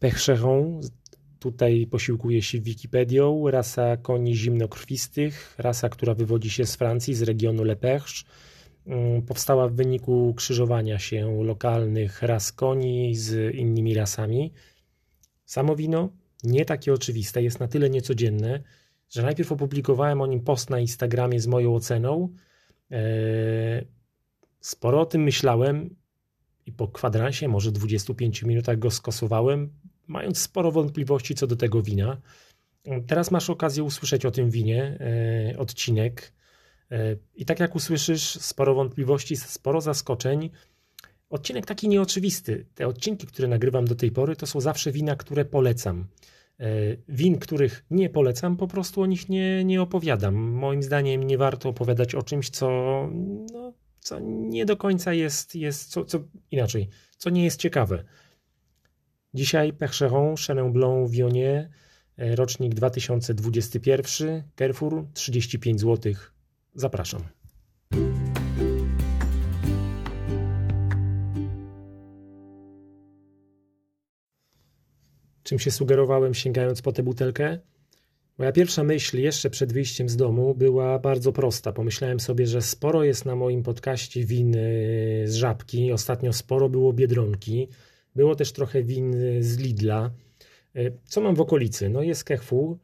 Percheron, tutaj posiłkuje się Wikipedią, rasa koni zimnokrwistych, rasa, która wywodzi się z Francji, z regionu Le Perche. Mm, powstała w wyniku krzyżowania się lokalnych ras koni z innymi rasami. Samo wino nie takie oczywiste, jest na tyle niecodzienne, że najpierw opublikowałem o nim post na Instagramie z moją oceną. E, sporo o tym myślałem i po kwadransie, może 25 minutach go skosowałem, mając sporo wątpliwości co do tego wina. Teraz masz okazję usłyszeć o tym winie e, odcinek. E, I tak jak usłyszysz, sporo wątpliwości, sporo zaskoczeń. Odcinek taki nieoczywisty. Te odcinki, które nagrywam do tej pory, to są zawsze wina, które polecam. E, win, których nie polecam, po prostu o nich nie, nie opowiadam. Moim zdaniem nie warto opowiadać o czymś, co, no, co nie do końca jest, jest co, co inaczej, co nie jest ciekawe. Dzisiaj Percheron, Chenin Blanc, Viognier, e, rocznik 2021, Carrefour 35 zł. Zapraszam. Czym się sugerowałem sięgając po tę butelkę? Moja pierwsza myśl jeszcze przed wyjściem z domu była bardzo prosta. Pomyślałem sobie, że sporo jest na moim podcaście win z żabki. Ostatnio sporo było biedronki. Było też trochę win z Lidla. Co mam w okolicy? No jest Carrefour,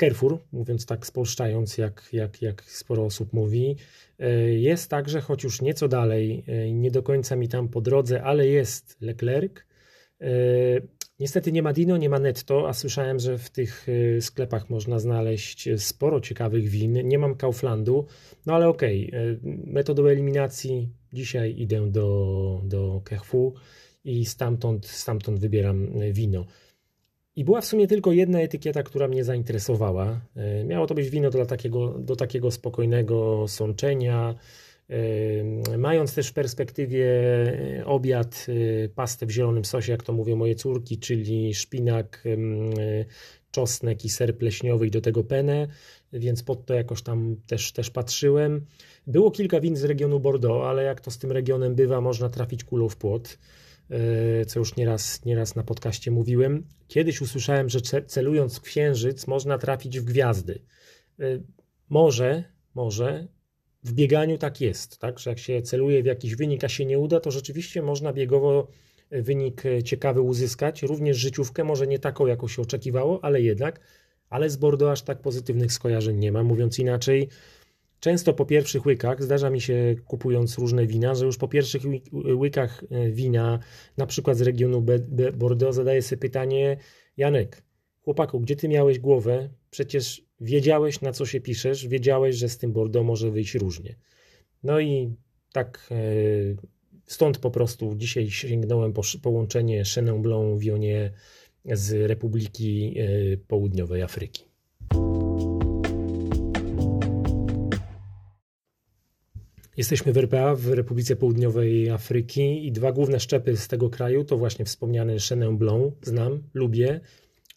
Carrefour, mówiąc tak spolszczając, jak, jak, jak sporo osób mówi. Jest także, choć już nieco dalej, nie do końca mi tam po drodze, ale jest Leclerc. Niestety nie ma Dino, nie ma Netto, a słyszałem, że w tych y, sklepach można znaleźć sporo ciekawych win. Nie mam Kauflandu, no ale okej, okay. metodą eliminacji dzisiaj idę do, do Carrefour i stamtąd, stamtąd wybieram y, wino. I była w sumie tylko jedna etykieta, która mnie zainteresowała. Y, miało to być wino do takiego, do takiego spokojnego sączenia, Mając też w perspektywie e, obiad, e, pastę w zielonym sosie, jak to mówią moje córki, czyli szpinak, e, czosnek i ser pleśniowy i do tego penę, więc pod to jakoś tam też, też patrzyłem. Było kilka win z regionu Bordeaux, ale jak to z tym regionem bywa, można trafić kulą w płot, co już nieraz, nieraz na podcaście mówiłem. Kiedyś usłyszałem, że celując w księżyc można trafić w gwiazdy. Może, może, w bieganiu tak jest, tak? że jak się celuje w jakiś wynik, a się nie uda, to rzeczywiście można biegowo e, wynik e, ciekawy uzyskać, również życiówkę, może nie taką, jaką się oczekiwało, ale jednak, ale z Bordeaux aż tak pozytywnych skojarzeń nie ma. Mówiąc inaczej, często po pierwszych łykach, zdarza mi się kupując różne wina, że już po pierwszych łykach e, wina, na przykład z regionu Bordeaux, zadaję sobie pytanie, Janek, chłopaku, gdzie ty miałeś głowę? Przecież wiedziałeś na co się piszesz, wiedziałeś, że z tym Bordeaux może wyjść różnie. No i tak e, stąd po prostu dzisiaj sięgnąłem po połączenie Chenin Blanc Viognier z Republiki e, Południowej Afryki. Jesteśmy w RPA, w Republice Południowej Afryki i dwa główne szczepy z tego kraju to właśnie wspomniany Chenin Blanc, znam, lubię,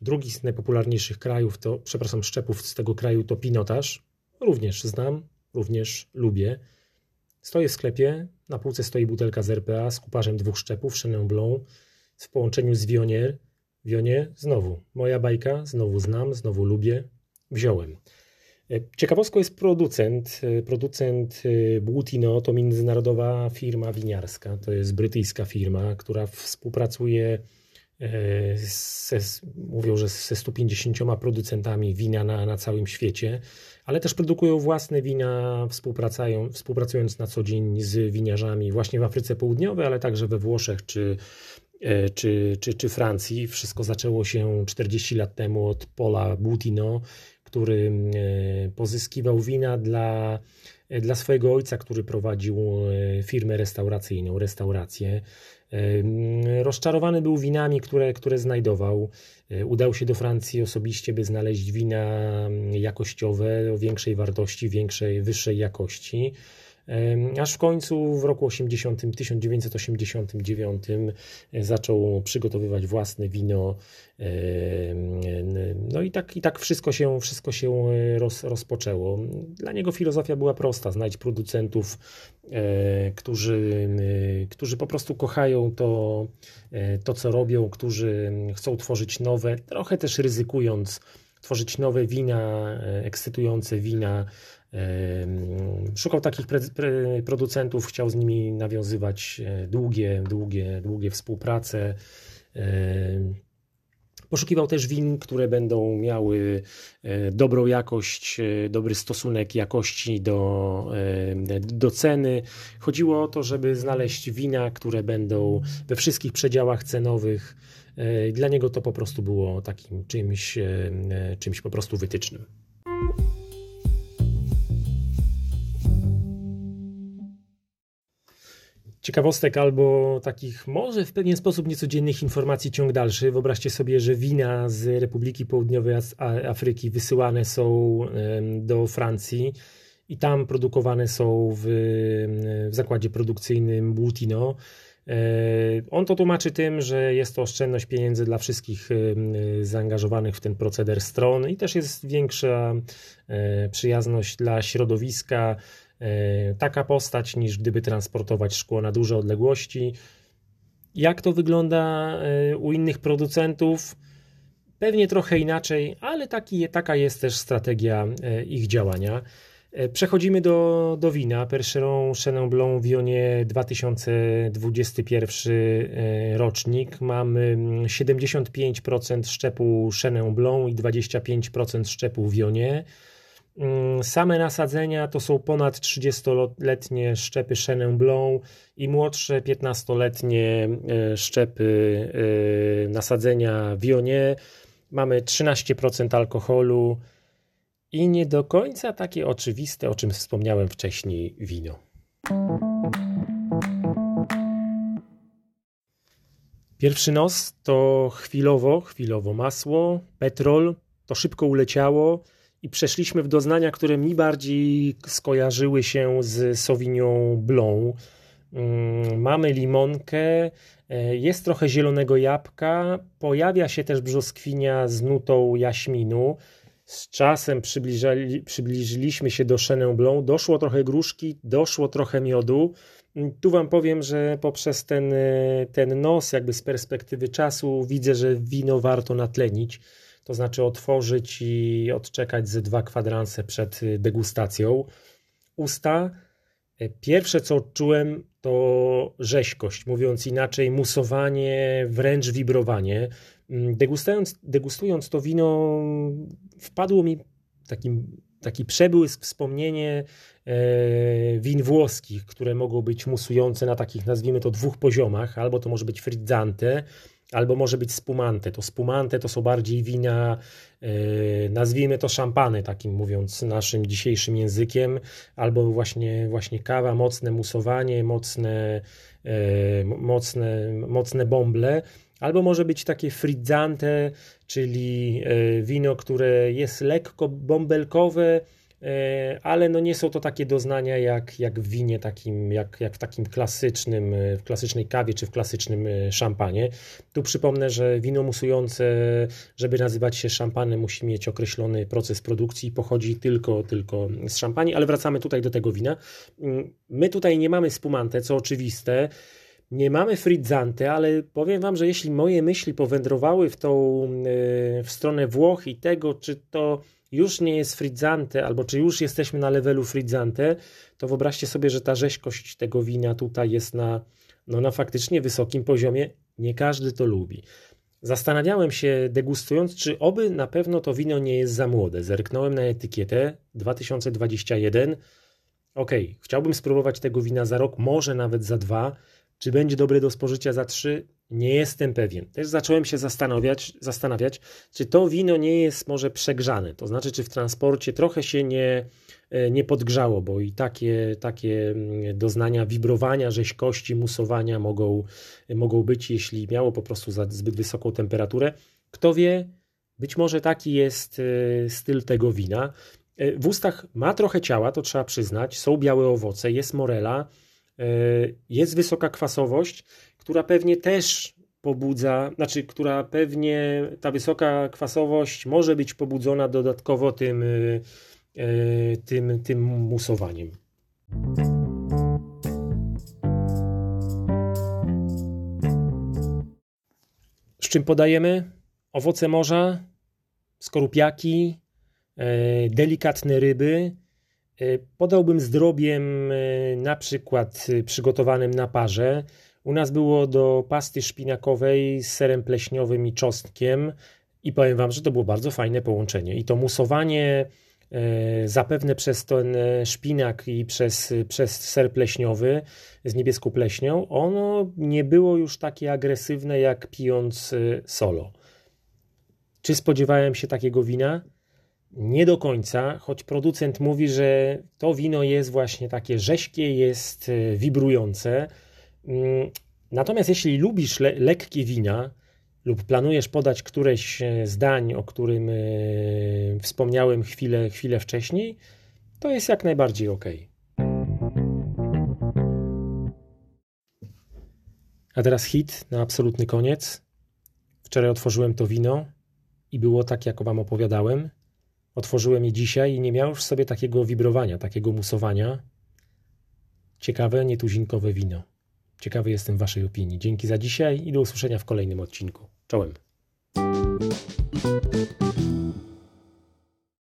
Drugi z najpopularniejszych krajów to, przepraszam, szczepów z tego kraju to pinotaż. Również znam, również lubię. Stoję w sklepie, na półce stoi butelka z RPA z kuparzem dwóch szczepów Chenin Blanc w połączeniu z Vionier. Vionier, znowu, moja bajka, znowu znam, znowu lubię, wziąłem. E, ciekawostką jest producent. E, producent e, Błutino to międzynarodowa firma winiarska. To jest brytyjska firma, która współpracuje ze, mówią, że ze 150 producentami wina na, na całym świecie, ale też produkują własne wina, współpracują, współpracując na co dzień z winiarzami właśnie w Afryce Południowej, ale także we Włoszech czy, czy, czy, czy Francji. Wszystko zaczęło się 40 lat temu od Paula Boutino, który e, pozyskiwał wina dla, dla swojego ojca, który prowadził e, firmę restauracyjną, restaurację. Rozczarowany był winami, które, które znajdował. E, udał się do Francji osobiście, by znaleźć wina jakościowe o większej wartości, większej, wyższej jakości. Aż w końcu w roku 80, 1989 zaczął przygotowywać własne wino. No i tak, i tak wszystko się, wszystko się roz, rozpoczęło. Dla niego filozofia była prosta: znajdź producentów, e, którzy, którzy po prostu kochają to, e, to, co robią, którzy chcą tworzyć nowe, trochę też ryzykując, tworzyć nowe wina, e, ekscytujące wina Szukał takich producentów, chciał z nimi nawiązywać e, długie, długie, długie współprace. Poszukiwał też win, które będą miały e, dobrą jakość, e, dobry stosunek jakości do, do ceny. Chodziło o to, żeby znaleźć wina, które będą we wszystkich przedziałach cenowych. Dla niego to po prostu było takim czymś, czymś po prostu wytycznym. Ciekawostek albo takich może w pewien sposób niecodziennych informacji ciąg dalszy. Wyobraźcie sobie, że wina z Republiki Południowej Afryki wysyłane są do Francji i tam produkowane są w, w zakładzie produkcyjnym Bultino. E, on to tłumaczy tym, że jest to oszczędność pieniędzy dla wszystkich zaangażowanych w ten proceder stron i też jest większa e, przyjazność dla środowiska, taka postać, niż gdyby transportować szkło na duże odległości. Jak to wygląda e, u innych producentów? Pewnie trochę inaczej, ale taki, taka jest też strategia e, ich działania. Przechodzimy do, do wina. Percheron Chenin Blanc Wionie 2021 rocznik. Mamy 75% mm, szczepu Chenin Blanc i 25% szczepu Wionie. Mm, same nasadzenia to są ponad 30-letnie szczepy Chenin Blanc i młodsze 15-letnie e, szczepy e, nasadzenia Viognier. Mamy 13% alkoholu i nie do końca takie oczywiste, o czym wspomniałem wcześniej, wino. Pierwszy nos to chwilowo, chwilowo masło, petrol, to szybko uleciało i przeszliśmy w doznania, które mi bardziej skojarzyły się z Sauvignon Blanc. Mm, mamy limonkę, e, jest trochę zielonego jabłka, pojawia się też brzoskwinia z nutą jaśminu. Z czasem przybliżyliśmy się do Chenin Blanc, doszło trochę gruszki, doszło trochę miodu. Mm, tu Wam powiem, że poprzez ten, e, ten nos, jakby z perspektywy czasu, widzę, że wino warto natlenić to znaczy otworzyć i odczekać ze dwa kwadranse przed y, degustacją. Usta, y, pierwsze co odczułem to rzeźkość, mówiąc inaczej, musowanie, wręcz wibrowanie. Mm, degustując, degustując to wino, wpadło mi taki, taki przebłysk, wspomnienie e, win włoskich, które mogą być musujące na takich, nazwijmy to, dwóch poziomach, albo to może być frizzante, albo może być spumante. To spumante to są bardziej wina, yy, nazwijmy to szampany, takim mówiąc naszym dzisiejszym językiem, albo właśnie, właśnie kawa, mocne musowanie, mocne, yy, mocne, mocne bąble. Albo może być takie frizzante, czyli yy, wino, które jest lekko bąbelkowe, E, ale no nie są to takie doznania jak, jak w winie takim, jak, jak w takim klasycznym, e, w klasycznej kawie czy w klasycznym e, szampanie. Tu przypomnę, że wino musujące, żeby nazywać się szampanem, musi mieć określony proces produkcji, pochodzi tylko, tylko z szampanii, ale wracamy tutaj do tego wina. Mm, my tutaj nie mamy spumante, co oczywiste, nie mamy frizzante, ale powiem Wam, że jeśli moje myśli powędrowały w tą w stronę Włoch i tego, czy to już nie jest frizzante, albo czy już jesteśmy na levelu frizzante, to wyobraźcie sobie, że ta rzeźkość tego wina tutaj jest na, no, na faktycznie wysokim poziomie. Nie każdy to lubi. Zastanawiałem się, degustując, czy oby na pewno to wino nie jest za młode. Zerknąłem na etykietę 2021. Ok, chciałbym spróbować tego wina za rok, może nawet za dwa. Czy będzie dobre do spożycia za trzy? Nie jestem pewien. Też zacząłem się zastanawiać, zastanawiać, czy to wino nie jest może przegrzane. To znaczy, czy w transporcie trochę się nie, e, nie podgrzało, bo i takie, takie mm, doznania wibrowania, rzeźkości, musowania mogą, mogą być, jeśli miało po prostu za zbyt wysoką temperaturę. Kto wie, być może taki jest e, styl tego wina. E, w ustach ma trochę ciała, to trzeba przyznać. Są białe owoce, jest morela, jest wysoka kwasowość, która pewnie też pobudza, znaczy, która pewnie ta wysoka kwasowość może być pobudzona dodatkowo tym, e, tym, tym musowaniem. Z czym podajemy? Owoce morza, skorupiaki, E, delikatne ryby. E, podałbym zdrobiem e, na przykład przygotowanym na parze. U nas było do pasty szpinakowej z serem pleśniowym i czosnkiem i powiem Wam, że to było bardzo fajne połączenie. I to musowanie zapewne przez ten szpinak i przez, przez ser pleśniowy z niebieską pleśnią, ono nie było już takie agresywne jak pijąc solo. Czy spodziewałem się takiego wina? Nie do końca, choć producent mówi, że to wino jest właśnie takie rześkie, jest e, wibrujące. Mm, natomiast jeśli lubisz le lekkie wina lub planujesz podać któreś e, zdań, o którym e, wspomniałem chwilę, chwilę wcześniej, to jest jak najbardziej ok. A teraz hit na absolutny koniec. Wczoraj otworzyłem to wino i było tak, jak Wam opowiadałem. Otworzyłem je dzisiaj i nie miał już sobie takiego wibrowania, takiego musowania. Ciekawe, nietuzinkowe wino. Ciekawy jestem Waszej opinii. Dzięki za dzisiaj i do usłyszenia w kolejnym odcinku. Czołem.